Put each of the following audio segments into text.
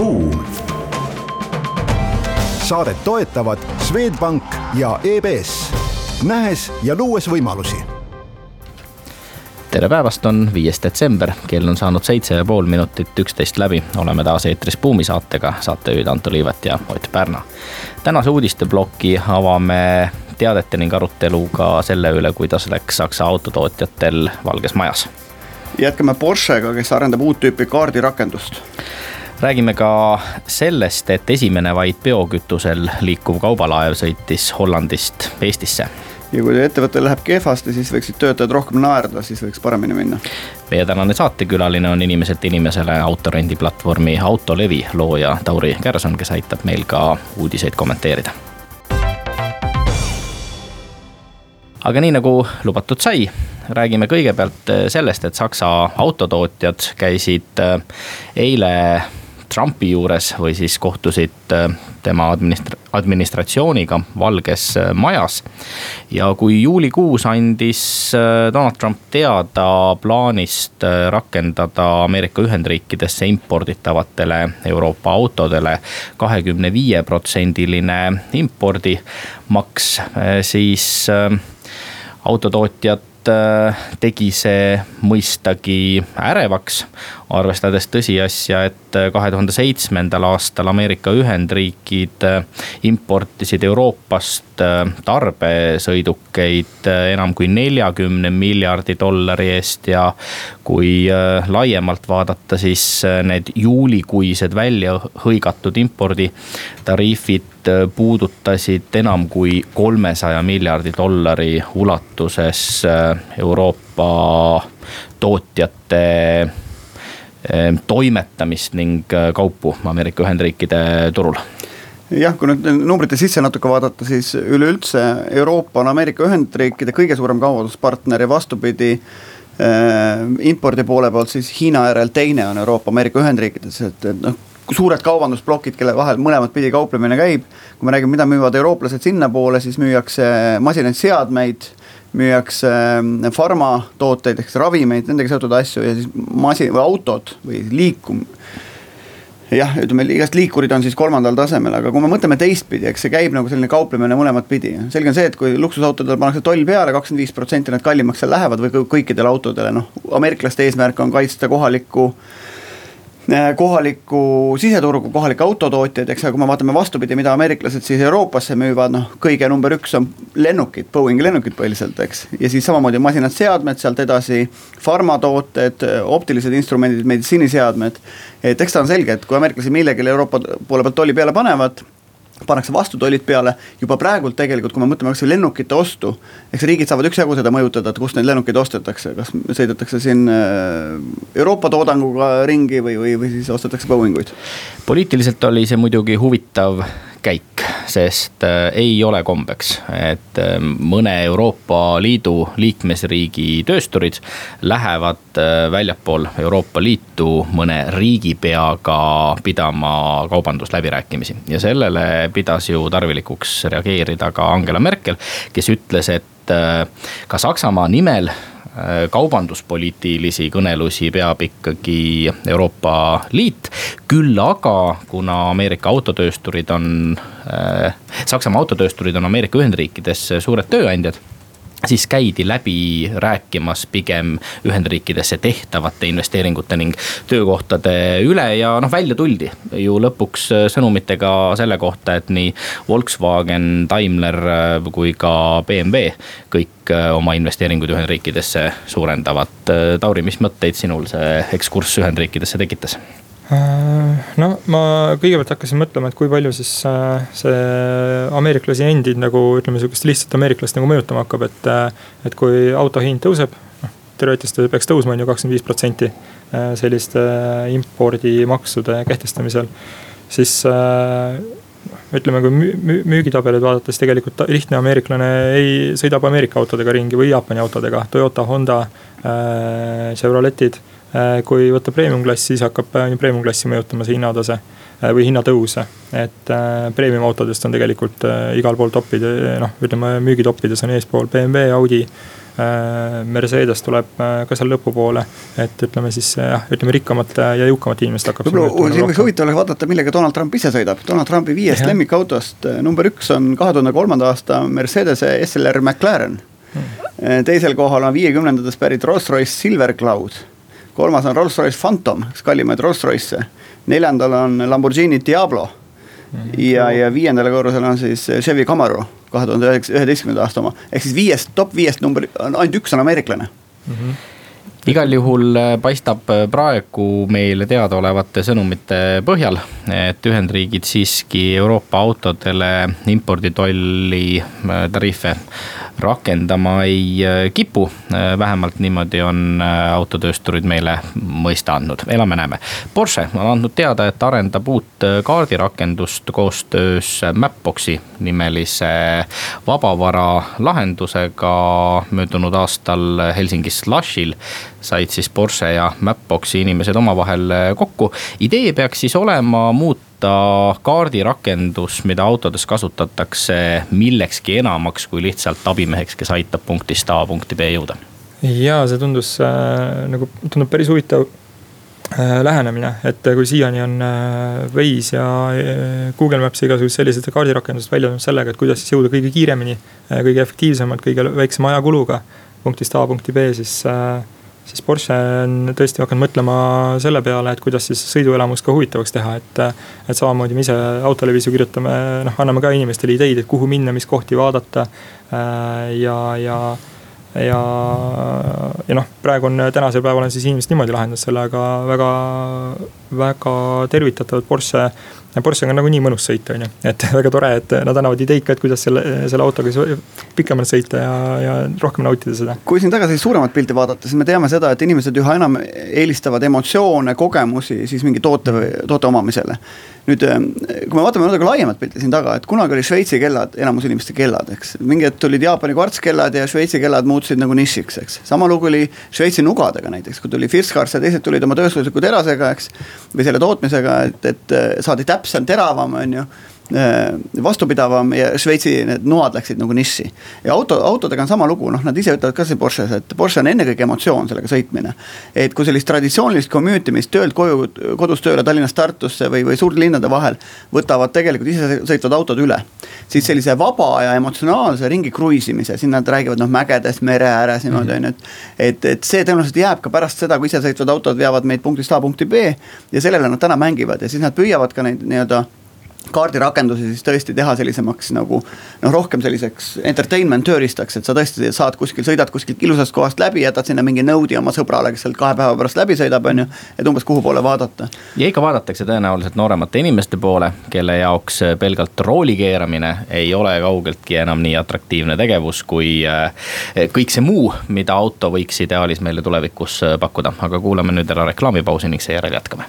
Buum. saadet toetavad Swedbank ja EBS, nähes ja luues võimalusi tere päevast, on viies detsember, kell on saanud seitse ja pool minutit üksteist läbi. oleme taas eetris Buumi saatega, saatejuhid Anto Liivet ja Ott Pärna. tänase uudisteploki avame teadete ning aruteluga selle üle, kuidas läks Saksa autotootjatel Valges Majas. jätkame Porschega, kes arendab uut tüüpi kaardirakendust räägime ka sellest, et esimene vaid biokütusel liikuv kaubalaev sõitis Hollandist Eestisse ja kui ettevõttel läheb kehvasti, siis võiksid töötajad rohkem naerda, siis võiks paremini minna. meie tänane saatekülaline on inimeselt inimesele autorendiplatvormi Autolevi looja Tauri Kärson, kes aitab meil ka uudiseid kommenteerida. aga nii nagu lubatud sai, räägime kõigepealt sellest, et Saksa autotootjad käisid eile Trumpi juures või siis kohtusid äh, tema administra-, administratsiooniga Valges äh, Majas. ja kui juulikuus andis äh, Donald Trump teada plaanist rakendada Ameerika Ühendriikidesse imporditavatele Euroopa autodele kahekümne viie protsendiline impordimaks, siis autotootjad tegi see mõistagi ärevaks, arvestades tõsiasja, et kahe tuhande seitsmendal aastal Ameerika Ühendriigid äh, importisid Euroopast äh, tarbesõidukeid äh, enam kui neljakümne miljardi dollari eest ja kui laiemalt vaadata, siis need juulikuised välja hõigatud imporditariifid puudutasid enam kui kolmesaja miljardi dollari ulatuses Euroopa tootjate Ehm, toimetamist ning äh, kaupu Ameerika Ühendriikide turul jah, kui nüüd numbrite sisse natuke vaadata, siis üleüldse Euroopa on Ameerika Ühendriikide kõige suurem kaubanduspartner ja vastupidi äh,. impordi poole pealt siis Hiina järel teine on Euroopa Ameerika Ühendriikides, et, et noh suured kaubandusplokid, kelle vahel mõlemat pidi kauplemine käib. kui me räägime, mida müüvad eurooplased sinnapoole, siis müüakse masinaid, seadmeid müüakse ähm, farmatooteid ehk siis ravimeid, nendega seotud asju ja siis masin- või autod või liikum-. jah, ütleme igast liikurid on siis kolmandal tasemel, aga kui me mõtleme teistpidi, eks see käib nagu selline kauplemine mõlemat pidi. selge on see, et kui luksusautodele pannakse toll peale, kakskümmend viis protsenti need kallimaks seal lähevad või kõikidele autodele, noh ameeriklaste eesmärk on kaitsta kohalikku Äh, kohalikku siseturgu, kohalikke autotootjaid, eks, aga kui me vaatame vastupidi, mida ameeriklased siis Euroopasse müüvad, noh, kõige number üks on lennukid, Boeingi lennukid põhiliselt, eks. ja siis samamoodi masinad, seadmed, sealt edasi farmatooted, optilised instrumendid, meditsiiniseadmed. et eks ta on selge, et kui ameeriklased millegile Euroopa poole pealt tolli peale panevad pannakse vastutollid peale juba praegult tegelikult, kui me mõtleme kasvõi lennukite ostu. eks riigid saavad üksjagu seda mõjutada, et kust neid lennukeid ostetakse, kas sõidetakse siin äh, Euroopa toodanguga ringi või, või, või siis ostetakse Boeinguid. poliitiliselt oli see muidugi huvitav käik, sest äh, ei ole kombeks, et äh, mõne Euroopa Liidu liikmesriigi töösturid lähevad äh, väljapool Euroopa Liitu mõne riigipeaga pidama kaubandusläbirääkimisi. ja sellele pidas ju tarvilikuks reageerida ka Angela Merkel, kes ütles, et ka Saksamaa nimel kaubanduspoliitilisi kõnelusi peab ikkagi Euroopa Liit. küll aga, kuna Ameerika autotöösturid on, äh, Saksamaa autotöösturid on Ameerika Ühendriikides suured tööandjad siis käidi läbi rääkimas pigem Ühendriikidesse tehtavate investeeringute ning töökohtade üle ja noh, välja tuldi ju lõpuks sõnumitega selle kohta, et nii Volkswagen, Daimler kui ka BMW kõik oma investeeringuid Ühendriikidesse suurendavad. Tauri, mis mõtteid sinul see ekskurss Ühendriikidesse tekitas? No ma kõigepealt hakkasin mõtlema, et kui palju siis äh, see ameeriklasi endid nagu ütleme, sihukest lihtsat ameeriklast nagu mõjutama hakkab, et. Äh, et kui auto hind tõuseb, noh teoreetiliselt peaks tõusma on ju kakskümmend viis protsenti selliste impordimaksude kehtestamisel, siis ütleme, kui müügitabeleid vaadata, siis tegelikult lihtne ameeriklane ei, sõidab Ameerika autodega ringi või Jaapani autodega, Toyota, Honda äh,, Chevroletid Äh, kui võtta premium klass, siis hakkab äh, premium klassi mõjutama see hinnatase äh, või hinnatõus. et premium autodest on tegelikult igal pool top'ide, noh, ütleme müügitoppides on eespool BMW, Audi. Mercedes tuleb ka seal lõpupoole, et ütleme siis jah, ütleme rikkamate ja jõukamate inimeste hakkab. võib-olla võiks huvitav oleks vaadata, millega Donald Trump ise sõidab, Donald Trumpi viiest lemmikautost number üks on kahe tuhande kolmanda aasta Mercedese SLR McLaren hmm.. teisel kohal on viiekümnendatest pärit Rolls-Royce Silver Cloud kolmas on Rolls-Royce Phantom, üks kallimaid Rolls-Royce'e. neljandal on Lamborghini Diablo. -hmm. ja, ja viiendal korrusel on siis Chevy Camaro, kahe tuhande üheteistkümnenda aasta oma. ehk siis viiest, top viiest number, ainult üks on ameeriklane mm. -hmm igal juhul äh, paistab äh, praegu meile teadaolevate sõnumite põhjal, et Ühendriigid siiski Euroopa autodele imporditolli äh, tariife rakendama ei äh, kipu. Äh, vähemalt niimoodi on äh, autotöösturid meile mõista andnud, elame-näeme. Porsche on andnud teada, et arendab uut kaardirakendust koostöös Mapboxi nimelise vabavara lahendusega. möödunud aastal Helsingis Slushil said siis Porsche ja Mapboxi inimesed omavahel kokku. idee peaks siis olema muuta muuta kaardirakendus, mida autodes kasutatakse millekski enamaks kui lihtsalt abimeheks, kes aitab punktist A punkti B jõuda? ja see tundus äh, nagu, tundub päris huvitav äh, lähenemine, et kui siiani on äh, Waze ja äh, Google Maps ja igasugused sellised kaardirakendused välja tulnud sellega, et kuidas siis jõuda kõige kiiremini äh,, kõige efektiivsemalt, kõige väiksema ajakuluga punktist A punkti B, siis äh, siis Porsche on tõesti hakanud mõtlema selle peale, et kuidas siis sõiduelamust ka huvitavaks teha, et. et samamoodi me ise Autolevis ju kirjutame, noh, anname ka inimestele ideid, et kuhu minna, mis kohti vaadata. Äh, ja, ja, ja, ja noh, praegu on, tänasel päeval on siis inimesed niimoodi lahendanud selle, aga väga, väga tervitatavad Porsche Porschega on nagunii mõnus sõita, on ju, et väga tore, et nad annavad ideid ka, et kuidas selle, selle autoga pikemalt sõita ja, ja rohkem nautida seda. kui siin tagasi suuremat pilti vaadata, siis me teame seda, et inimesed üha enam eelistavad emotsioone, kogemusi siis mingi toote toote omamisele. Nüüd, kui me vaatame natuke laiemat pilti siin taga, et kunagi oli Šveitsi kellad enamus inimeste kellad, eks. mingi hetk tulid Jaapani kvartskellad ja Šveitsi kellad muutusid nagu nišiks, eks. sama lugu oli Šveitsi nugadega näiteks, kui tuli Firscars ja teised tulid oma tööstusliku terasega, eks. või selle tootmisega, et, et saadi täpselt täpsem, teravam, on ju Äh, vastupidavam ja Šveitsi need noad läksid nagu niši. ja auto, autodega on sama lugu, noh, nad ise ütlevad ka siin Porsches, et Porsche on ennekõike emotsioon sellega sõitmine. et kui sellist traditsioonilist commute imist töölt koju, kodust tööle Tallinnast Tartusse või, või suurlinnade vahel võtavad tegelikult isesõitvad autod üle. siis sellise vaba ja emotsionaalse ringi kruiisimise, siin nad räägivad noh mägedes, mere ääres niimoodi on ju, et. et, et see tõenäoliselt jääb ka pärast seda, kui isesõitvad autod veavad meid punktist A punkti B ja sellele nad täna mängivad ja siis nad püüavad ka neid nii-öelda kaardirakendusi siis tõesti teha sellisemaks nagu noh, rohkem selliseks entertainment tööriistaks, et sa tõesti saad kuskil, sõidad kuskilt ilusast kohast läbi, jätad sinna mingi node'i oma sõbrale, kes sealt kahe päeva pärast läbi sõidab, on ju. et umbes kuhu poole vaadata. ja ikka vaadatakse tõenäoliselt nooremate inimeste poole, kelle jaoks pelgalt rooli keeramine ei ole kaugeltki enam nii atraktiivne tegevus, kui eh, kõik see muu, mida auto võiks ideaalis meile tulevikus eh, pakkuda, aga kuulame nüüd ära reklaamipausi ning seejärel jätkame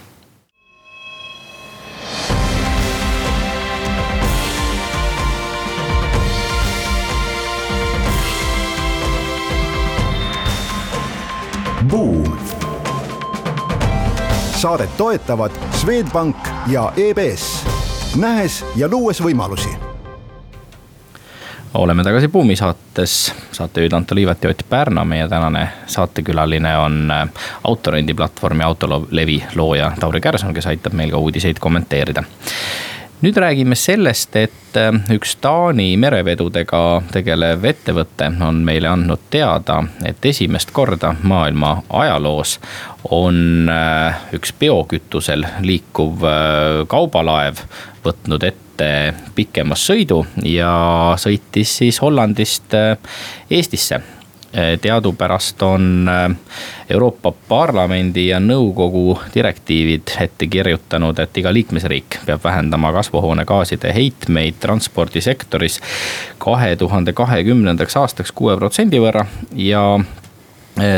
Buum. saadet toetavad Swedbank ja EBS, nähes ja luues võimalusi. Oleme tagasi Buumi saates, saatejuhid Anto Liivet ja Ott Pärna, meie tänane saatekülaline on äh, autorendiplatvormi Autolevi looja Tauri Kärson, kes aitab meil ka uudiseid kommenteerida nüüd räägime sellest, et äh, üks Taani merevedudega tegelev ettevõte on meile andnud teada, et esimest korda maailma ajaloos on äh, üks biokütusel liikuv äh, kaubalaev võtnud ette pikema sõidu ja sõitis siis Hollandist Eestisse teadupärast on Euroopa Parlamendi ja nõukogu direktiivid ette kirjutanud, et iga liikmesriik peab vähendama kasvuhoonegaaside heitmeid transpordisektoris kahe tuhande kahekümnendaks aastaks kuue protsendi võrra ja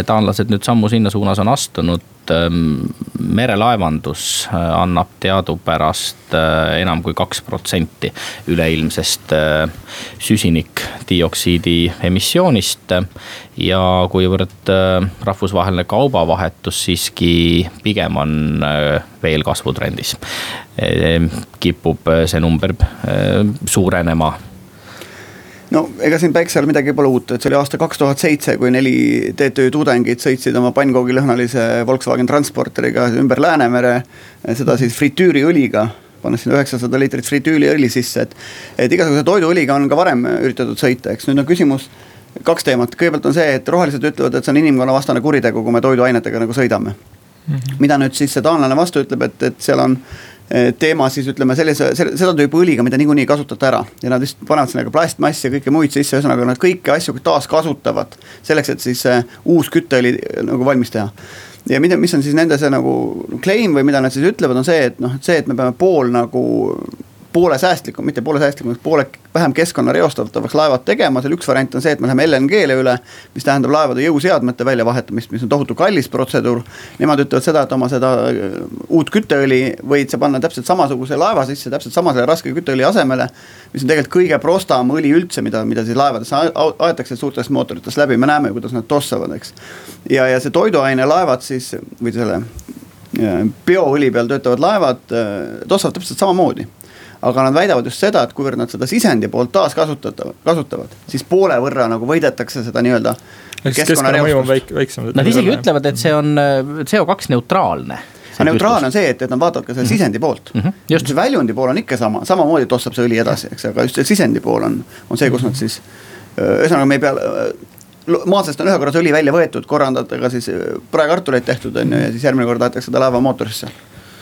taanlased nüüd sammu sinna suunas on astunud Ähm, merelaevandus äh, annab teadupärast äh, enam kui kaks protsenti üleilmsest äh, süsinikdioksiidi emissioonist. ja kuivõrd rahvusvaheline kaubavahetus siiski pigem on veel kasvutrendis, kipub see number suurenema no ega siin päikse all midagi pole uut, et see oli aasta kaks tuhat seitse, kui neli TTÜ tudengit sõitsid oma pannkoogilõhnalise Volkswagen Transporteriga ümber Läänemere. seda siis fritüüriõliga, pannes sinna üheksasada liitrit fritüüriõli sisse, et, et igasuguse toiduõliga on ka varem üritatud sõita, eks nüüd on küsimus kaks teemat, kõigepealt on see, et rohelised ütlevad, et see on inimkonnavastane kuritegu, kui me toiduainetega nagu sõidame mm. -hmm. mida nüüd siis see taanlane vastu ütleb, et, et seal on teema siis ütleme sellise, seda tüüpi õliga, mida niikuinii ei kasutata ära. ja nad vist panevad sinna ka plastmassi ja kõike muid sisse, ühesõnaga nad kõiki asju taaskasutavad. selleks, et siis uh, uus kütteõli nagu valmis teha. ja mida, mis on siis nende see nagu claim või mida nad siis ütlevad, on see, et noh, see, et me peame pool nagu poole säästlikum, mitte poole säästlikumaks, poole vähem keskkonna reostatavaks laevad tegema, seal üks variant on see, et me läheme LNG-le üle. mis tähendab laevade jõuseadmete väljavahetamist, mis on tohutu kallis protseduur. Nemad ütlevad seda, et oma seda äh, uut kütteõli võid sa panna täpselt samasuguse laeva sisse, täpselt samasele raske kütteõli asemele. mis on tegelikult kõige prostam õli üldse, mida, mida siis laevadesse aetakse suurtest mootoritest läbi, me näeme ju, kuidas nad tossavad, eks. ja, ja see toiduainelaevad siis või selle äh, bioõli peal töötavad laevad äh, tossavad täpselt samamoodi aga nad väidavad just seda, et kuivõrd nad seda sisendi poolt taaskasutatav, kasutavad, siis poole võrra nagu võidetakse seda nii-öelda. väik-. Nad isegi ütlevad, et see on äh, CO2 neutraalne aga neutraalne on see, et, et nad vaatavad ka selle -hmm. sisendi poolt mm. -hmm. just see väljundi pool on ikka sama, samamoodi tossab see õli edasi, eks, aga just see sisendi pool on, on see, kus nad siis. ühesõnaga, me ei pea, maasest on ühe korra see õli välja võetud, korra on temaga siis praekartuleid tehtud, on ju, ja siis järgmine kord aetakse ta laeva mootorisse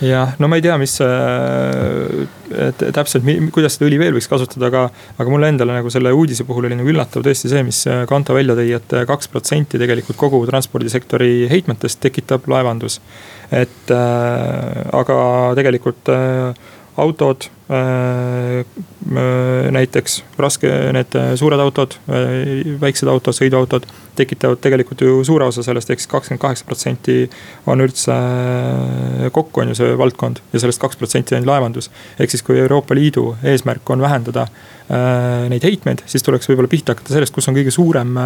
jah, no ma ei tea, mis äh, täpselt, kuidas seda õli veel võiks kasutada, aga, aga mulle endale nagu selle uudise puhul oli nagu üllatav tõesti see, mis äh, Kanto välja tõi et, et kaks protsenti tegelikult kogu transpordisektori heitmetest tekitab laevandus. et äh, aga tegelikult äh, autod äh, äh, näiteks raske, need suured autod, väiksed autod, sõiduautod tekitavad tegelikult ju suure osa sellest, ehk siis kakskümmend kaheksa protsenti on üldse kokku, on ju see valdkond ja sellest kaks protsenti on laevandus. ehk siis, kui Euroopa Liidu eesmärk on vähendada neid heitmeid, siis tuleks võib-olla pihta hakata sellest, kus on kõige suurem,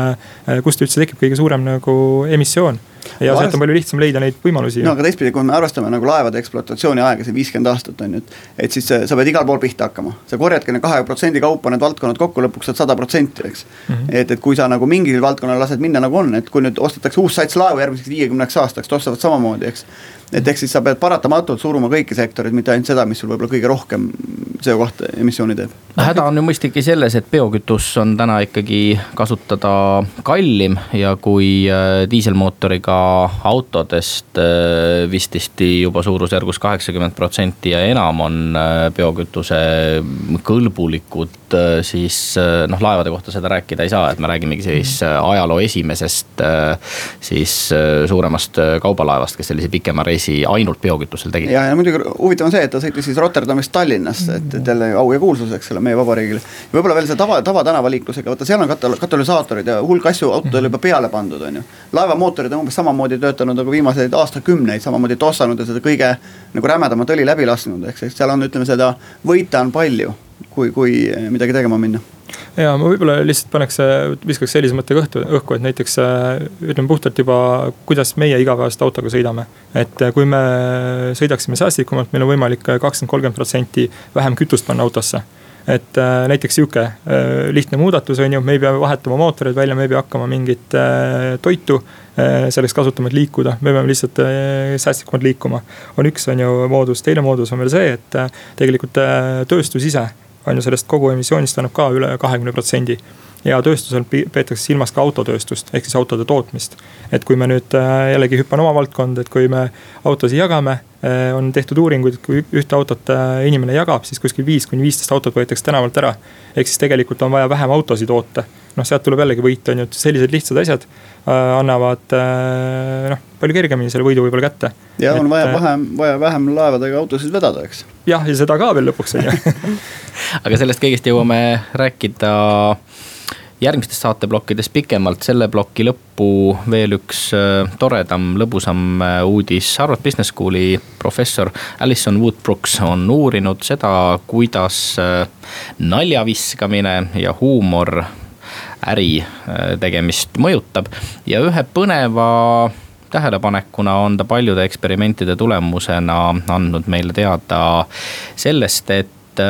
kust üldse tekib kõige suurem nagu emissioon ja sealt on palju lihtsam leida neid võimalusi. no aga teistpidi, kui me arvestame nagu laevade ekspluatatsiooni aega, see viiskümmend aastat on ju, et. et siis sa pead igal pool pihta hakkama, sa korjadki need kahe protsendi kaupa need valdkonnad kokku, lõpuks saad sada protsenti, eks mm. -hmm. et, et kui sa nagu mingil valdkonnal lased minna nagu on, et kui nüüd ostetakse uus sats laevu järgmiseks viiekümneks aastaks, tossavad samamoodi, eks et ehk siis sa pead paratamatult suruma kõiki sektoreid, mitte ainult seda, mis sul võib-olla kõige rohkem CO2 emissiooni teeb. häda on ju mõistagi selles, et biokütus on täna ikkagi kasutada kallim ja kui äh, diiselmootoriga autodest äh, vististi juba suurusjärgus kaheksakümmend protsenti ja enam on äh, biokütuse kõlbulikud, siis noh, laevade kohta seda rääkida ei saa, et me räägimegi siis ajaloo esimesest siis suuremast kaubalaevast, kes sellise pikema reisi ainult biokütusel tegid. ja, ja muidugi huvitav on see, et ta sõitis siis Rotterdamist Tallinnasse, et, et jälle au ja kuulsus, eks ole, meie vabariigile. võib-olla veel see tava, tavatänavaliiklusega, vaata seal on katal-, katalüsaatorid ja hulk asju autodele juba peale pandud, on ju. laevamootorid on umbes samamoodi töötanud nagu viimaseid aastakümneid, samamoodi tossanud ja seda kõige nagu rämedamat õli läbi lasknud, ehk siis seal on, ütleme seda võita on palju, kui, kui midagi tegema minna ja ma võib-olla lihtsalt paneks, viskaks sellise mõtte õhku, õhku, et näiteks ütleme puhtalt juba, kuidas meie igapäevaselt autoga sõidame. et kui me sõidaksime säästlikumalt, meil on võimalik kakskümmend, kolmkümmend protsenti vähem kütust panna autosse et äh, näiteks sihuke äh, lihtne muudatus on ju, me ei pea vahetama mootoreid välja, me ei pea hakkama mingit äh, toitu äh, selleks kasutama, et liikuda, me peame lihtsalt äh, säästlikumalt liikuma. on üks, on ju moodus, teine moodus on veel see, et äh, tegelikult äh, tööstus ise on ju sellest kogu emissioonist annab ka üle kahekümne protsendi. ja tööstusel peetakse silmas ka autotööstust, ehk siis autode tootmist. et kui me nüüd äh, jällegi hüppan oma valdkonda, et kui me autosid jagame, äh, on tehtud uuringuid, kui ühte autot äh, inimene jagab, siis kuskil viis kuni viisteist autot võetakse tänavalt ära. ehk siis tegelikult on vaja vähem autosid toota noh, sealt tuleb jällegi võit, on ju, et sellised lihtsad asjad annavad noh, palju kergemini selle võidu võib-olla kätte. ja et, on vaja vähem, vaja vähem laevadega autosid vedada, eks. Jah, ja seda ka veel lõpuks on ju. Aga sellest kõigest jõuame rääkida järgmistes saateplokkides pikemalt, selle ploki lõppu veel üks äh, toredam, lõbusam äh, uudis. Harvard Business School'i professor Alison Wood-Brooks on uurinud seda, kuidas äh, naljaviskamine ja huumor äri tegemist mõjutab. Ja ühe põneva tähelepanekuna on ta paljude eksperimentide tulemusena andnud meile teada sellest, et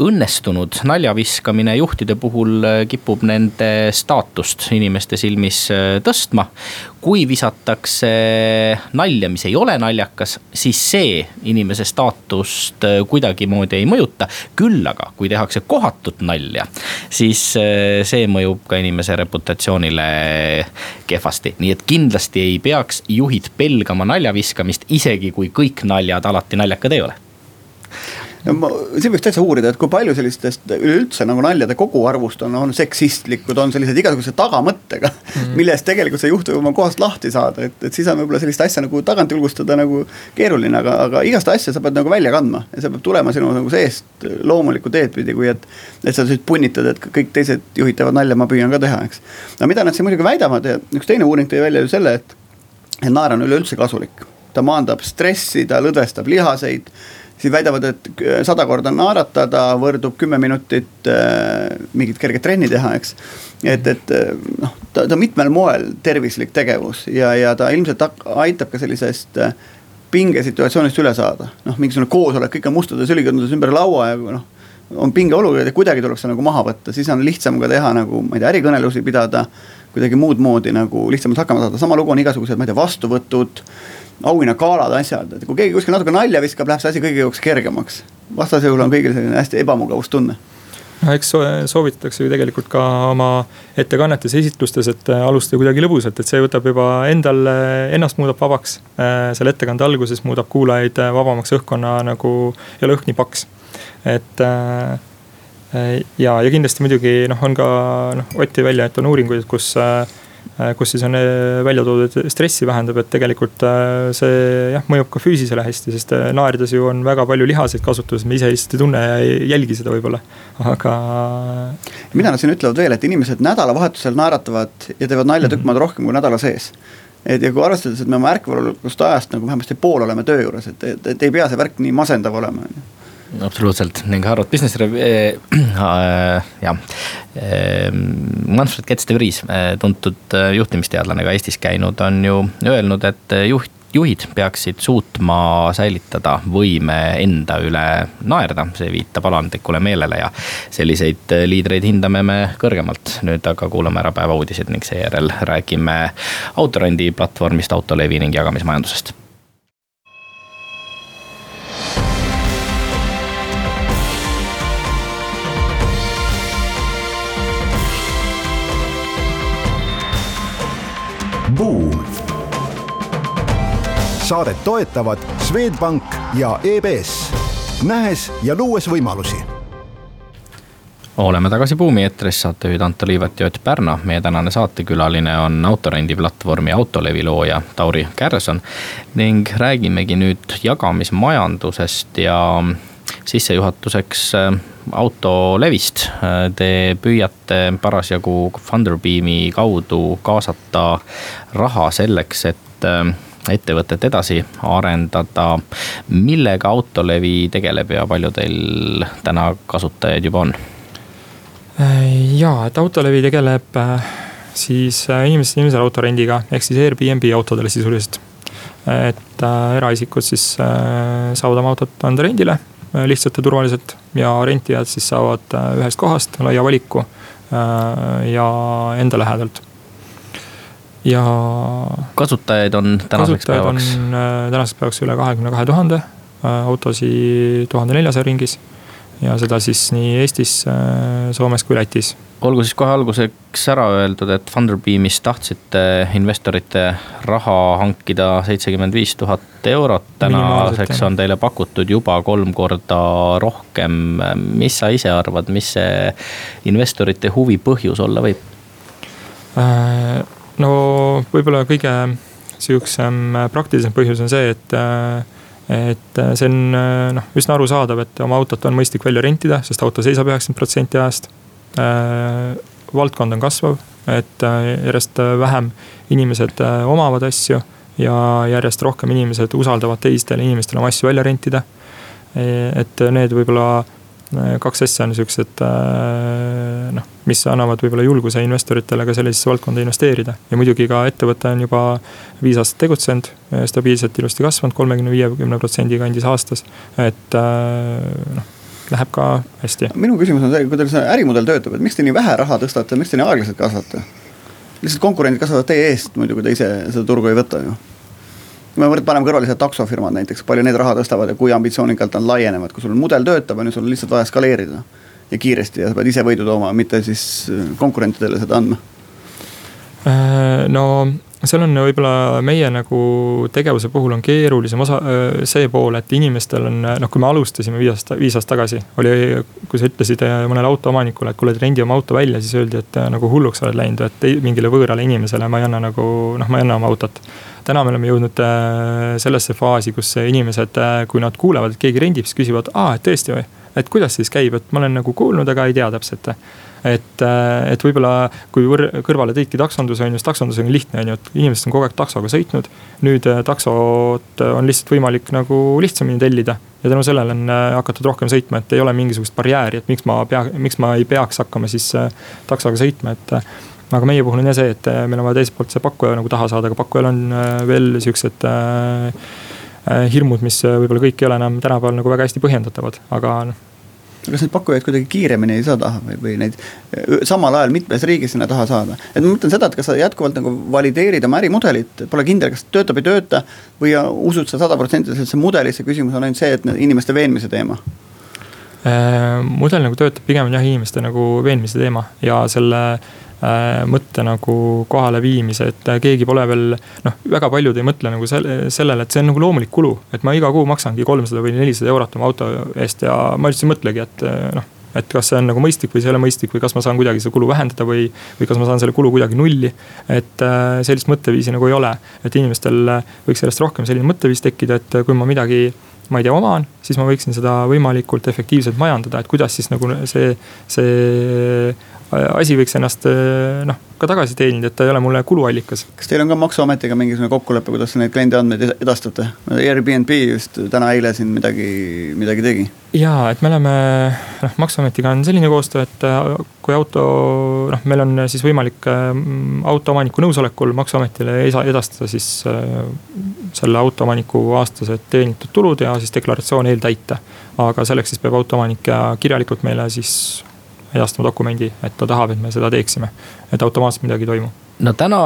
õnnestunud naljaviskamine juhtide puhul äh, kipub nende staatust inimeste silmis äh, tõstma. kui visatakse nalja, mis ei ole naljakas, siis see inimese staatust äh, kuidagimoodi ei mõjuta. küll aga, kui tehakse kohatut nalja, siis see mõjub ka inimese reputatsioonile kehvasti. nii et kindlasti ei peaks juhid pelgama naljaviskamist, isegi kui kõik naljad alati naljakad ei ole ma, siin võiks täitsa uurida, et kui palju sellistest üleüldse nagu naljade koguarvust on, on seksistlikud, on sellised igasuguse tagamõttega mm. -hmm. millest tegelikult see juht võib oma kohast lahti saada, et, et siis on võib-olla sellist asja nagu tagant julgustada nagu keeruline, aga, aga igast asja sa pead nagu välja kandma ja see peab tulema sinu nagu seest loomulikku teed pidi, kui et. et sa siis punnitad, et kõik teised juhid teevad nalja, ma püüan ka teha, eks. no mida nad siin muidugi väidavad ja üks teine uuring tõi välja ju selle, et, et naer on üleüldse kasulik ta maandab stressi, ta lõdvestab lihaseid siis väidavad, et sada korda naeratada võrdub kümme minutit äh, mingit kerget trenni teha, eks. et, et äh, noh, ta, ta mitmel moel tervislik tegevus ja, ja ta ilmselt aitab ka sellisest äh, pingesituatsioonist üle saada. noh, mingisugune koosolek, kõik on mustades ülikondades ümber laua ja noh on pingeolukord ja kuidagi tuleb see nagu maha võtta, siis on lihtsam ka teha nagu ma ei tea, ärikõnelusi pidada. kuidagi muud moodi nagu lihtsamalt hakkama saada, sama lugu on igasugused, ma ei tea, vastuvõtud auhinnakaalad, asjad, et kui keegi kuskil natuke nalja viskab, läheb see asi kõigi jaoks kergemaks. vastasel juhul on kõigil selline hästi ebamugavustunne no eks soovitatakse ju tegelikult ka oma ettekannetes, esitlustes, et äh, alustada kuidagi lõbusalt, et see võtab juba endal, ennast muudab vabaks. Äh, selle ettekande alguses muudab kuulajaid äh, vabamaks, õhkkonna nagu ei ole õhk nii paks. et ja, ja kindlasti muidugi noh, on ka noh, Ott tõi välja, et on uuringuid, kus Äh, kus siis on äh, välja toodud, et stressi vähendab, et tegelikult äh, see jah, mõjub ka füüsisele hästi, sest naerdes ju on väga palju lihaseid kasutuses, me ise lihtsalt ei tunne ja ei jälgi seda võib-olla, aga. mida nad siin ütlevad veel, et inimesed nädalavahetusel naeratavad ja teevad nalja tükk maad rohkem kui nädala sees. Et ja kui arvestades, et me oma ärkvelolekust ajast nagu vähemasti pool oleme töö juures, et, et, et ei pea see värk nii masendav olema, on ju absoluutselt ning Harvard Business Review äh,, jah äh,. Manfred Getz de Vries, äh, tuntud äh, juhtimisteadlane ka Eestis käinud, on ju öelnud, et juht juhid peaksid suutma säilitada võime enda üle naerda, see viitab alandlikule meelele ja selliseid liidreid hindame me kõrgemalt. nüüd aga kuulame ära päeva uudised ning seejärel räägime autorendiplatvormist Autolevi ning jagamismajandusest Buum. saadet toetavad Swedbank ja EBS, nähes ja luues võimalusi oleme tagasi Buumi eetris, saatejuhid Anto Liivat ja Ott Pärna. meie tänane saatekülaline on autorendiplatvormi Autolevi looja Tauri Kärson. ning räägimegi nüüd jagamismajandusest ja sissejuhatuseks äh, autolevist. Te püüate parasjagu Funderbeami kaudu kaasata raha selleks, et äh, ettevõtet edasi arendada. millega Autolevi tegeleb ja palju teil täna kasutajaid juba on? ja, et Autolevi tegeleb äh, siis inimesest inimesele autorendiga ehk siis Airbnb autodele sisuliselt. et eraisikud siis saavad oma autot anda rendile Äh, lihtsalt ja turvaliselt ja rentijad siis saavad äh, ühest kohast laia valiku äh, ja enda lähedalt. ja. kasutajaid on tänaseks päevaks? tänaseks päevaks üle kahekümne kahe tuhande, autosid tuhande neljasaja ringis. Ja seda siis nii Eestis, Soomes kui Lätis olgu siis kohe alguseks ära öeldud, et Funderbeamis tahtsite investorite raha hankida seitsekümmend viis tuhat eurot. tänaseks on teile pakutud juba kolm korda rohkem. mis sa ise arvad, mis see investorite huvi põhjus olla võib? Äh, no võib-olla kõige sihukesem praktilisem põhjus on see, et et see on noh, üsna arusaadav, et oma autot on mõistlik välja rentida, sest auto seisab üheksakümmend protsenti ajast Äh, valdkond on kasvav, et äh, järjest vähem inimesed äh, omavad asju ja järjest rohkem inimesed usaldavad teistele inimestele oma asju välja rentida. et need võib-olla kaks asja on siuksed noh, mis annavad võib-olla julguse investoritele ka sellisesse valdkonda investeerida. ja muidugi ka ettevõte on juba viis aastat tegutsenud, stabiilselt ilusti kasvanud kolmekümne, viiekümne protsendi kandis aastas, et noh läheb ka hästi. minu küsimus on see, kui teil see ärimudel töötab, et miks te nii vähe raha tõstate, miks te nii aeglaselt kasvate? lihtsalt konkurendid kasvavad teie eest muidu, kui te ise seda turgu ei võta ju. Kui me paneme kõrvale lihtsalt taksofirmad näiteks, palju need raha tõstavad ja kui ambitsioonikalt nad laienevad, kui sul mudel töötab, on ju, sul on lihtsalt vaja skaleerida. ja kiiresti ja sa pead ise võidu tooma, mitte siis konkurentidele seda andma. Äh, no seal on võib-olla meie nagu tegevuse puhul on keerulisem osa, see pool, et inimestel on noh, kui me alustasime viis aastat, viis aastat tagasi. oli, kui sa ütlesid mõnele autoomanikule, et kuule, rendi oma auto välja, siis öeldi, et nagu hulluks oled läinud, et mingile võõrale inimesele ma ei anna nagu noh, ma ei anna oma autot. täna me oleme jõudnud sellesse faasi, kus inimesed, kui nad kuulevad, et keegi rendib, siis küsivad, aa, et tõesti või. et kuidas siis käib, et ma olen nagu kuulnud, aga ei tea täpselt et, äh, et võib-olla kui kõrvale tõidki taksonduse on ju, siis taksondus on lihtne, on ju, et inimesed on kogu aeg taksoga sõitnud. nüüd äh, taksot on lihtsalt võimalik nagu lihtsamini tellida ja tänu sellele on äh, hakatud rohkem sõitma, et ei ole mingisugust barjääri, et miks ma pea, miks ma ei peaks hakkama siis taksoga sõitma, et aga meie puhul on jah see, et meil on vaja teiselt poolt see pakkuja nagu taha saada, aga pakkujal on veel siuksed äh, hirmud, mis võib-olla kõik ei ole enam tänapäeval nagu väga hästi põhjendatavad, aga noh kas neid pakkujaid kuidagi kiiremini ei saa taha või, või neid samal ajal mitmes riigis sinna taha saada? et ma mõtlen seda, et kas sa jätkuvalt nagu valideerid oma ärimudelit, pole kindel, kas töötab, ei tööta. või usud sa sada protsenti sellesse mudelisse, küsimus on ainult see, et inimeste veenmise teema äh,. mudel nagu töötab, pigem jah inimeste nagu veenmise teema ja selle mõtte nagu kohaleviimise, et äh, keegi pole veel noh, väga paljud ei mõtle nagu selle, sellele, et see on nagu loomulik kulu. et ma iga kuu maksangi kolmsada või nelisada eurot oma auto eest ja ma üldse ei mõtlegi, et äh, noh et kas see on nagu mõistlik või see ei ole mõistlik või kas ma saan kuidagi seda kulu vähendada või, või kas ma saan selle kulu kuidagi nulli. et äh, sellist mõtteviisi nagu ei ole, et inimestel võiks järjest rohkem selline mõtteviis tekkida, et kui ma midagi ma ei tea, oman, siis ma võiksin seda võimalikult efektiivselt majandada, et kuidas siis nagu see, see asi võiks ennast eh, noh, ka tagasi teenida, et ta ei ole mulle kuluallikas. kas teil on ka maksuametiga mingisugune kokkulepe, kuidas neid kliendi andmeid edastate? Airbnb just täna-eile siin midagi, midagi tegi. ja, et me oleme, noh maksuametiga on selline koostöö, et äh, kui auto, noh, meil on siis võimalik äh, autoomaniku nõusolekul maksuametile edastada siis äh, selle autoomaniku aastased teenitud tulud ja siis deklaratsioon eeltäita. aga selleks siis peab autoomanik kirjalikult meile siis edastama dokumendi, et ta tahab, et me seda teeksime. et automaatselt midagi ei toimu. no täna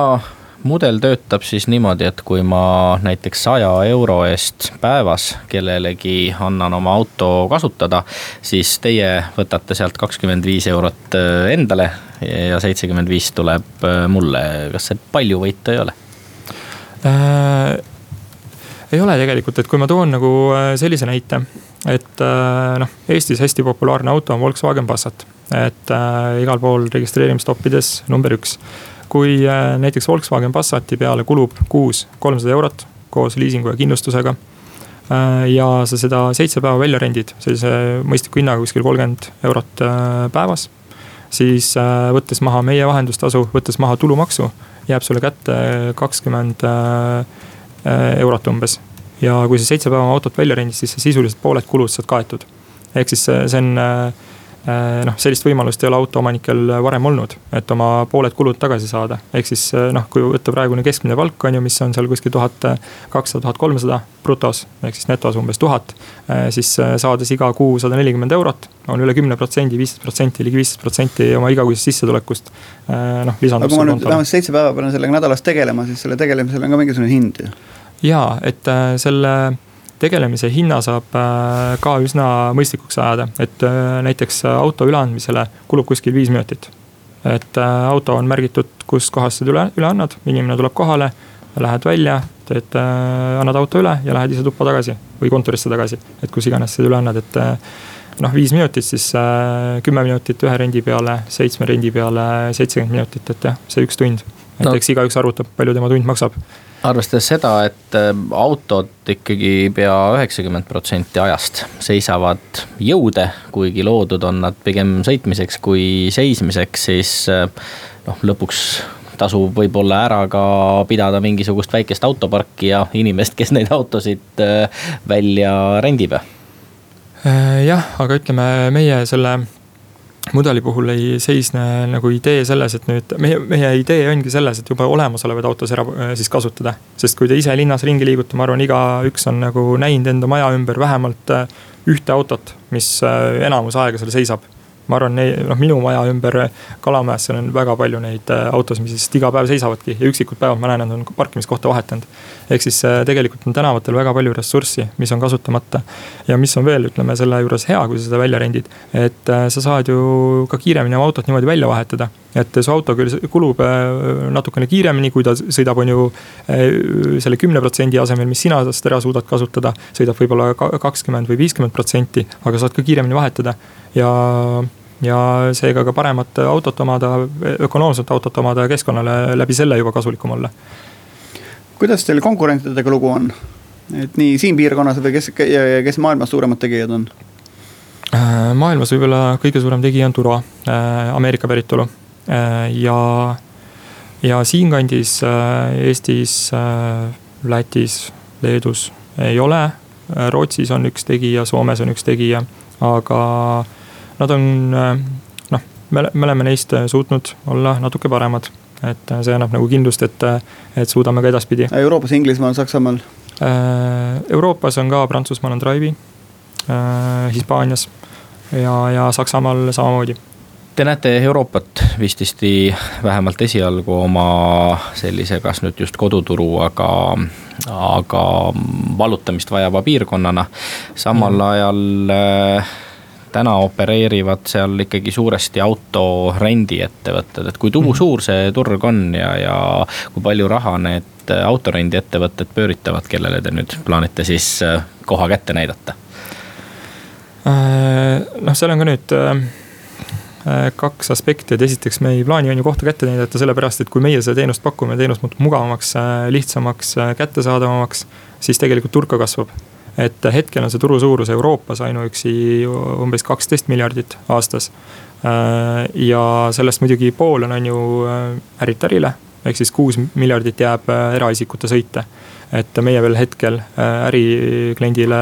mudel töötab siis niimoodi, et kui ma näiteks saja euro eest päevas kellelegi annan oma auto kasutada, siis teie võtate sealt kakskümmend viis eurot äh, endale ja seitsekümmend viis tuleb äh, mulle. kas see palju võita ei ole äh,? ei ole tegelikult, et kui ma toon nagu äh, sellise näite, et noh, Eestis hästi populaarne auto on Volkswagen Passat et äh, igal pool registreerimistoppides number üks. kui äh, näiteks Volkswagen Passati peale kulub kuus kolmsada eurot koos liisingu ja kindlustusega äh,. ja sa seda seitse päeva välja rendid sellise mõistliku hinnaga kuskil kolmkümmend eurot äh, päevas. siis äh, võttes maha meie vahendustasu, võttes maha tulumaksu, jääb sulle kätte kakskümmend äh, eurot umbes ja kui sa seitse päeva autot välja rendid, siis sa sisuliselt pooled kulud saad kaetud. ehk siis see on äh, Äh, noh, sellist võimalust ei ole autoomanikel varem olnud, et oma pooled kulud tagasi saada. ehk siis äh, noh, kui võtta praegune keskmine palk on ju, mis on seal kuskil tuhat kakssada, tuhat kolmsada brutos. ehk siis netos umbes tuhat, äh, siis saades iga kuu sada nelikümmend eurot on üle kümne protsendi, viisteist protsenti, ligi viisteist protsenti oma igakuisest sissetulekust. noh, lisandub. aga kui ma nüüd vähemalt seitse päeva pean sellega nädalas tegelema, siis selle tegelemisel on ka mingisugune hind ju. jaa, et selle tegelemise hinna saab äh, ka üsna mõistlikuks ajada, et äh, näiteks auto üleandmisele kulub kuskil viis minutit. et auto on märgitud, kus kohas sa üle, üle annad, inimene tuleb kohale, lähed välja, teed, annad auto üle ja lähed ise tuppa tagasi või kontorisse tagasi, et kus iganes sa üle annad, et noh, viis minutit, siis kümme minutit ühe rendi peale, seitsme rendi peale seitsekümmend minutit, et jah, see üks tund. et no. eks igaüks arvutab, palju tema tund maksab arvestades seda, et äh, autod ikkagi pea üheksakümmend protsenti ajast seisavad jõude, kuigi loodud on nad pigem sõitmiseks kui seismiseks, siis äh, noh, lõpuks tasub võib-olla ära ka pidada mingisugust väikest autoparki ja inimest, kes neid autosid äh, välja rendib. jah, aga ütleme, meie selle mudeli puhul ei seisne nagu idee selles, et nüüd meie, meie idee ongi selles, et juba olemasolevaid autosid ära äh, siis kasutada. sest kui te ise linnas ringi liigute, ma arvan, igaüks on nagu näinud enda maja ümber vähemalt äh, ühte autot, mis äh, enamus aega seal seisab ma arvan, noh minu maja ümber Kalamäes, seal on väga palju neid äh, autosid, mis lihtsalt iga päev seisavadki ja üksikud päevad ma näen, nad on parkimiskohta vahetanud. ehk siis äh, tegelikult on tänavatel väga palju ressurssi, mis on kasutamata. ja mis on veel, ütleme selle juures hea, kui sa seda välja rendid, et äh, sa saad ju ka kiiremini oma autot niimoodi välja vahetada et su auto küll kulub natukene kiiremini, kui ta sõidab, on ju selle kümne protsendi asemel, mis sina tast ära suudad kasutada, sõidab võib-olla kakskümmend või viiskümmend protsenti, aga saad ka kiiremini vahetada ja ja seega ka paremat autot omada, ökonoomset autot omada ja keskkonnale läbi selle juba kasulikum olla. kuidas teil konkurentidega lugu on? et nii siin piirkonnas või kes, kes maailmas suuremad tegijad on? Äh, maailmas võib-olla kõige suurem tegija on Turo, äh, Ameerika päritolu äh, ja, ja siinkandis Eestis, Lätis, Leedus ei ole. Rootsis on üks tegija, Soomes on üks tegija, aga nad on äh, noh, me, me oleme neist äh, suutnud olla natuke paremad. et äh, see annab nagu kindlust, et, et suudame ka edaspidi. Euroopas, Inglismaal, Saksamaal? Euroopas on ka, Prantsusmaal on Drive'i, Hispaanias ja, ja Saksamaal samamoodi Te näete Euroopat vististi vähemalt esialgu oma sellise, kas nüüd just koduturu, aga, aga vallutamist vajava piirkonnana. samal mm. ajal täna opereerivad seal ikkagi suuresti autorendiettevõtted, et kui tuhu mm. suur see turg on ja, ja kui palju raha need autorendiettevõtted pööritavad, kellele te nüüd plaanite siis äh, koha kätte näidata? Äh, noh, seal on ka nüüd äh, kaks aspekti, et esiteks me ei plaani on ju kohta kätte näidata, sellepärast et kui meie seda teenust pakume, teenus muutub mugavamaks, lihtsamaks, kättesaadavamaks, siis tegelikult turg ka kasvab et hetkel on see turu suurus Euroopas ainuüksi umbes kaksteist miljardit aastas. Äh, ja sellest muidugi pool on, on ju äh, äritarile, ehk siis kuus miljardit jääb äh, eraisikute sõite. et meie veel hetkel ärikliendile,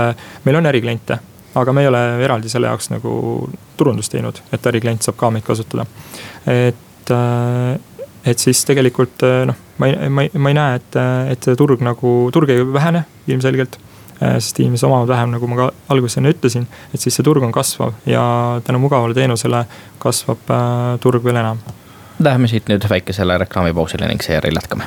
meil on ärikliente, aga me ei ole eraldi selle jaoks nagu turundust teinud, et äriklient saab ka meid kasutada. et, et siis tegelikult noh, ma ei, ma ei, ma ei näe, et, et see turg nagu, turg ei vähene ilmselgelt Äh, sest inimesed omavad vähem, nagu ma ka alguses enne ütlesin, et siis see turg on kasvav ja tänu mugavale teenusele kasvab äh, turg veel enam. Läheme siit nüüd väikesele reklaamipausile ning seejärel jätkame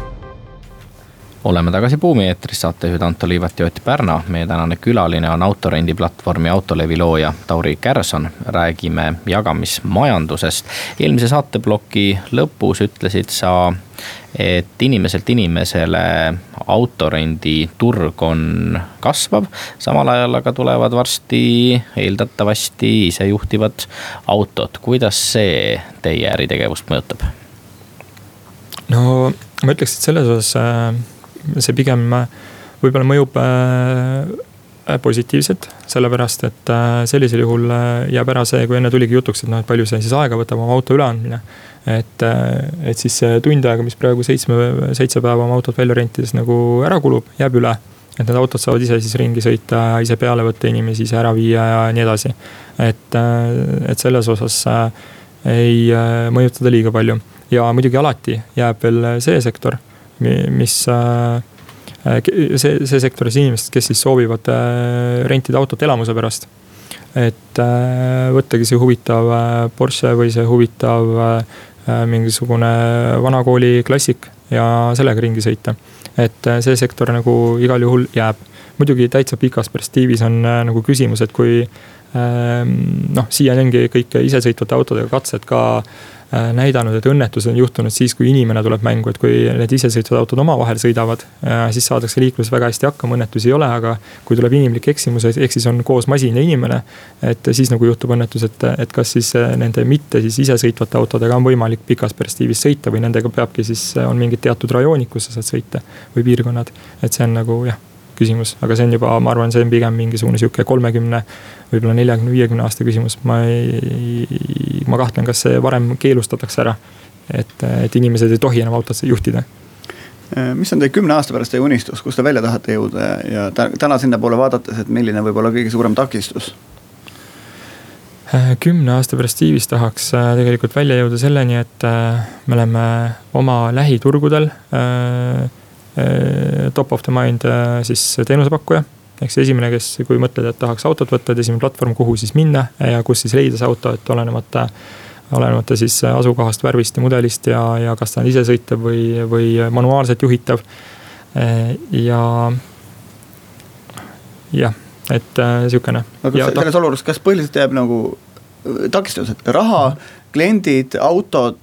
oleme tagasi Buumi eetris, saatejuhid Anto Liivat ja Ott Pärna. meie tänane külaline on autorendiplatvormi Autolevi looja Tauri Kärson. räägime jagamismajandusest. eelmise saateploki lõpus ütlesid sa, et inimeselt inimesele autorenditurg on kasvav. samal ajal aga tulevad varsti eeldatavasti isejuhtivad autod. kuidas see teie äritegevust mõjutab? no ma ütleks, et selles osas äh, see pigem äh, võib-olla mõjub äh, positiivselt, sellepärast et sellisel juhul jääb ära see, kui enne tuligi jutuks, et noh, et palju see siis aega võtab oma auto üleandmine. et, et siis see tund aega, mis praegu seitsme, seitse päeva oma autot välja rentides nagu ära kulub, jääb üle. et need autod saavad ise siis ringi sõita, ise peale võtta inimesi, ise ära viia ja nii edasi. et, et selles osas ei mõjuta ta liiga palju ja muidugi alati jääb veel see sektor, mis see, see sektoris inimesed, kes siis soovivad rentida autot elamuse pärast. et võttagi see huvitav Porsche või see huvitav mingisugune vanakooli klassik ja sellega ringi sõita. et see sektor nagu igal juhul jääb muidugi täitsa pikas perspektiivis on äh, nagu küsimus, et kui ähm, noh, siiani ongi kõik isesõitvate autodega katsed ka äh, näidanud, et õnnetused on juhtunud siis, kui inimene tuleb mängu, et kui need isesõitvad autod omavahel sõidavad, äh, siis saadakse liikluses väga hästi hakkama, õnnetusi ei ole, aga kui tuleb inimlik eksimus, ehk siis on koos masin ja inimene. et siis nagu juhtub õnnetus, et, et kas siis nende mitte siis isesõitvate autodega on võimalik pikas perspektiivis sõita või nendega peabki siis, on mingid teatud rajoonid, kus sa saad sõita või piirkonnad. et see on nagu jah küsimus, aga see on juba, ma arvan, see on pigem mingisugune sihuke kolmekümne, võib-olla neljakümne, viiekümne aasta küsimus, ma ei, ma kahtlen, kas see varem keelustatakse ära. et, et inimesed ei tohi enam autot juhtida mis on teie kümne aasta pärast teie unistus, kus te välja tahate jõuda ja täna sinnapoole vaadates, et milline võib olla kõige suurem takistus? kümne aasta perspektiivis tahaks äh, tegelikult välja jõuda selleni, et äh, me oleme oma lähiturgudel äh, top of the mind siis teenusepakkuja. Ehk siis esimene, kes, kui mõtled, et tahaks autot võtta, et esimene platvorm, kuhu siis minna ja kus siis leida see auto, et olenemata olenemata siis asukohast, värvist ja mudelist ja, ja kas ta on isesõitev või, või manuaalselt juhitav. Äh, ja, jah, et sihukene. aga selles ta... olukorras, kas põhiliselt jääb nagu takistused, raha, kliendid, autod,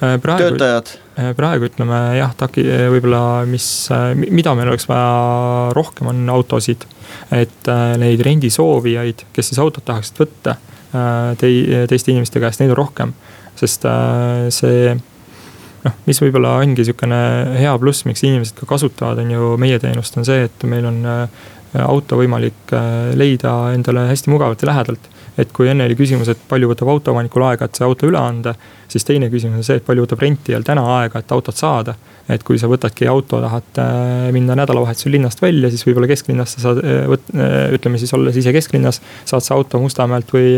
töötajad? Äh, praegu ütleme jah, taki, äh, võib-olla mis, äh, mida meil oleks vaja rohkem, on autosid. et neid rendisoovijaid, kes siis autot tahaksid võtta tei-, teiste inimeste käest, neid on rohkem. sest see noh, mis võib-olla ongi sihukene hea pluss, miks inimesed ka kasutavad, on ju meie teenust, on see, et meil on auto võimalik leida endale hästi mugavalt ja lähedalt et kui enne oli küsimus, et palju võtab autoomanikul aega, et see auto üle anda, siis teine küsimus on see, et palju võtab rentijal täna aega, et autot saada. et kui sa võtadki auto, tahad äh, minna nädalavahetusel linnast välja, siis võib-olla kesklinnast sa saad, äh, äh, ütleme siis olles ise kesklinnas, saad sa auto Mustamäelt või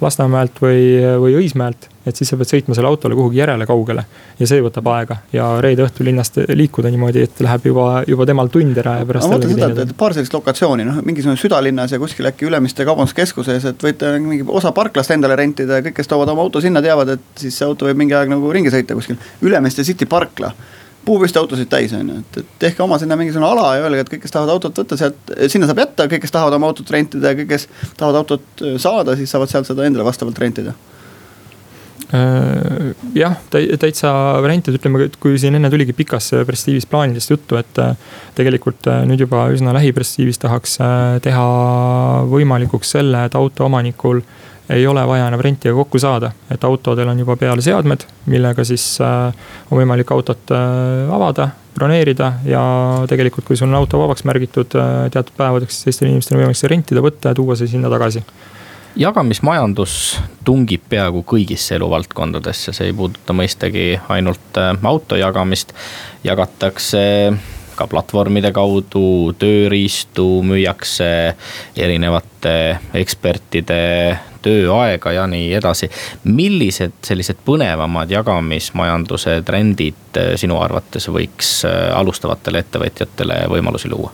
Lasnamäelt või, või Õismäelt et siis sa pead sõitma selle autole kuhugi järele kaugele ja see võtab aega ja reede õhtul linnast liikuda niimoodi, et läheb juba, juba temal tund ära ja pärast. ma mõtlen seda, et paar sellist lokatsiooni, noh mingisugune südalinnas ja kuskil äkki Ülemiste kaubanduskeskuses, et võite mingi osa parklast endale rentida ja kõik, kes toovad oma auto sinna, teavad, et siis see auto võib mingi aeg nagu ringi sõita kuskil. Ülemiste City parkla puupüsti autosid täis, on ju, et, et tehke oma sinna mingisugune ala ja öelge, et kõik, kes tahavad autot võtta sealt, sinna saab jätta, kõik, kes tahavad oma autot rentida ja kõik, kes tahavad autot saada, siis saavad sealt seda endale vastavalt rentida Äh, jah, täitsa variantid, ütleme, et kui siin enne tuligi pikas perspektiivis plaanidest juttu, et äh, tegelikult äh, nüüd juba üsna lähiperspektiivis tahaks teha võimalikuks selle, et autoomanikul ei ole vaja enam rentiga kokku saada, et autodel on juba peal seadmed, millega siis on võimalik autot avada, broneerida ja tegelikult, kui sul on auto vabaks märgitud teatud päevadeks, siis teistel inimestel on võimalik seda rentida, võtta ja tuua see sinna tagasi jagamismajandus tungib peaaegu kõigisse eluvaldkondadesse, see ei puuduta mõistagi ainult äh, auto jagamist. jagatakse ka platvormide kaudu tööriistu, müüakse erinevate ekspertide tööaega ja nii edasi. millised sellised põnevamad jagamismajanduse trendid äh, sinu arvates võiks äh, alustavatele ettevõtjatele võimalusi luua?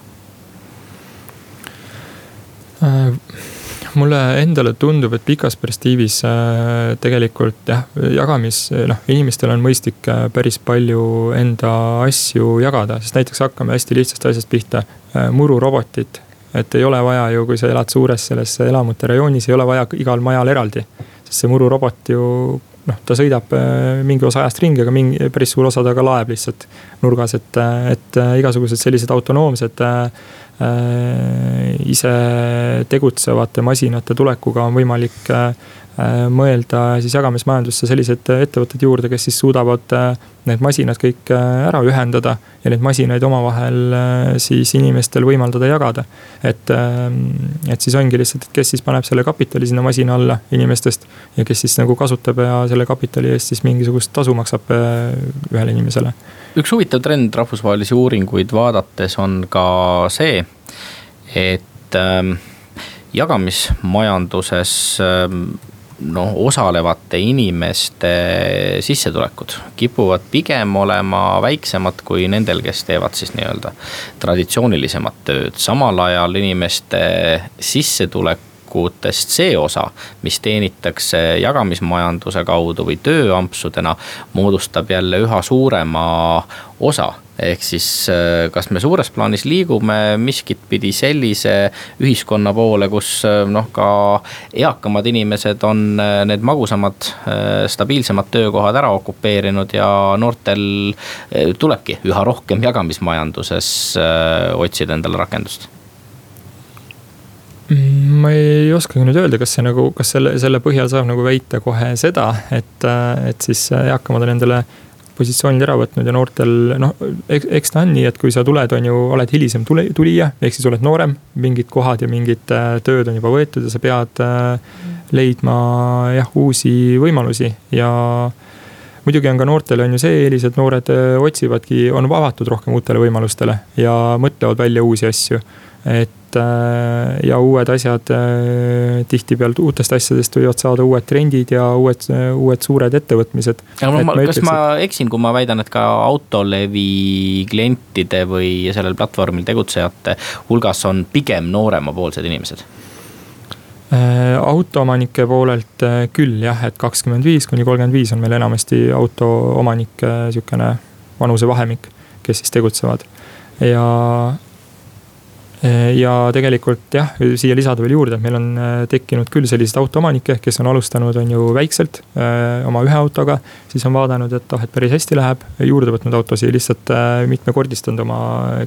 Mulle endale tundub, et pikas perspektiivis äh, tegelikult jah, jagamis, noh, inimestel on mõistlik äh, päris palju enda asju jagada, sest näiteks hakkame hästi lihtsast asjast pihta. Äh, mururobotid, et ei ole vaja ju, kui sa elad suures selles elamute rajoonis, ei ole vaja igal majal eraldi. sest see mururobot ju noh, ta sõidab mingi osa ajast ringi, aga mingi päris suur osa ta ka laeb lihtsalt nurgas, et, et igasugused sellised autonoomsed Äh, ise tegutsevate masinate tulekuga on võimalik äh, äh, mõelda siis jagamismajandusse sellised ettevõtted juurde, kes siis suudavad need masinad kõik ära ühendada ja neid masinaid omavahel siis inimestel võimaldada jagada. et, et siis ongi lihtsalt, et kes siis paneb selle kapitali sinna masina alla inimestest ja kes siis nagu kasutab ja selle kapitali eest siis mingisugust tasu maksab ühele inimesele üks huvitav trend rahvusvahelisi uuringuid vaadates on ka see, et ähm, jagamismajanduses ähm, noh, osalevate inimeste sissetulekud kipuvad pigem olema väiksemad kui nendel, kes teevad siis nii-öelda traditsioonilisemat tööd, samal ajal inimeste sissetulek valikutest see osa, mis teenitakse jagamismajanduse kaudu või tööampsudena, moodustab jälle üha suurema osa. Ehk siis äh, kas me suures plaanis liigume miskit pidi sellise ühiskonna poole, kus äh, noh, ka eakamad inimesed on äh, need magusamad, stabiilsemad töökohad ära okupeerinud ja noortel tulebki üha rohkem jagamismajanduses otsida endale rakendust ma ei oskagi nüüd öelda, kas see nagu, kas selle, selle põhjal saab nagu väita kohe seda, et, et siis eakamad on endale positsioonid ära võtnud ja noortel noh, eks ta on nii, et kui sa tuled, on ju, oled hilisem tule, tulija, ehk siis oled noorem. mingid kohad ja mingid äh, tööd on juba võetud ja sa pead äh, leidma jah, uusi võimalusi ja muidugi on ka noortel on ju see eelis, et noored äh, otsivadki, on avatud rohkem uutele võimalustele ja mõtlevad välja uusi asju. et et äh, ja uued asjad, äh, tihtipeale uutest asjadest võivad saada uued trendid ja uued, uued suured ettevõtmised. aga ma, kas ma eksin, kui ma väidan, et ka autolevi klientide või sellel platvormil tegutsejate hulgas on pigem nooremapoolsed inimesed? Äh, autoomanike poolelt küll jah, et kakskümmend viis kuni kolmkümmend viis on meil enamasti autoomanike sihukene vanusevahemik, kes siis tegutsevad. ja ja tegelikult jah, siia lisada veel juurde, et meil on eh, tekkinud küll selliseid autoomanikke, kes on alustanud, on ju väikselt eh, oma ühe autoga. siis on vaadanud, et oh, et päris hästi läheb, juurde võtnud autosid, lihtsalt mitmekordistanud oma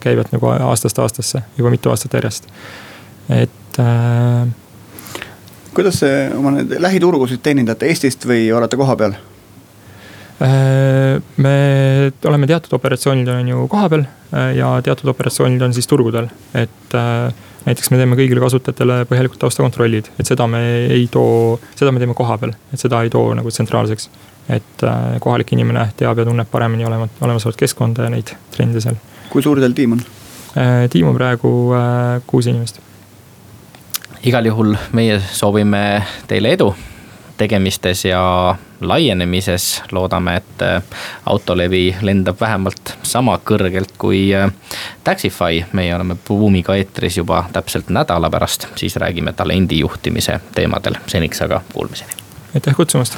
käivet nagu aastast aastasse juba mitu aastat järjest, et äh.... kuidas oma neid lähiturgusid teenindate Eestist või olete kohapeal? Äh, me oleme teatud operatsioonid on ju kohapeal äh, ja teatud operatsioonid on siis turgudel, et äh, näiteks me teeme kõigile kasutajatele põhjalikud taustakontrollid, et seda me ei too, seda me teeme kohapeal, et seda ei too nagu tsentraalseks. et kohalik inimene teab ja tunneb paremini olevat, olemasolevat keskkonda ja neid trende seal. kui suur teil tiim on? tiim on praegu kuus inimest. igal juhul meie soovime teile edu tegemistes ja laienemises. loodame, et äh, autolevi lendab vähemalt sama kõrgelt kui äh, Taxify. meie oleme Buumiga eetris juba täpselt nädala pärast, siis räägime talendi juhtimise teemadel. seniks aga kuulmiseni. aitäh kutsumast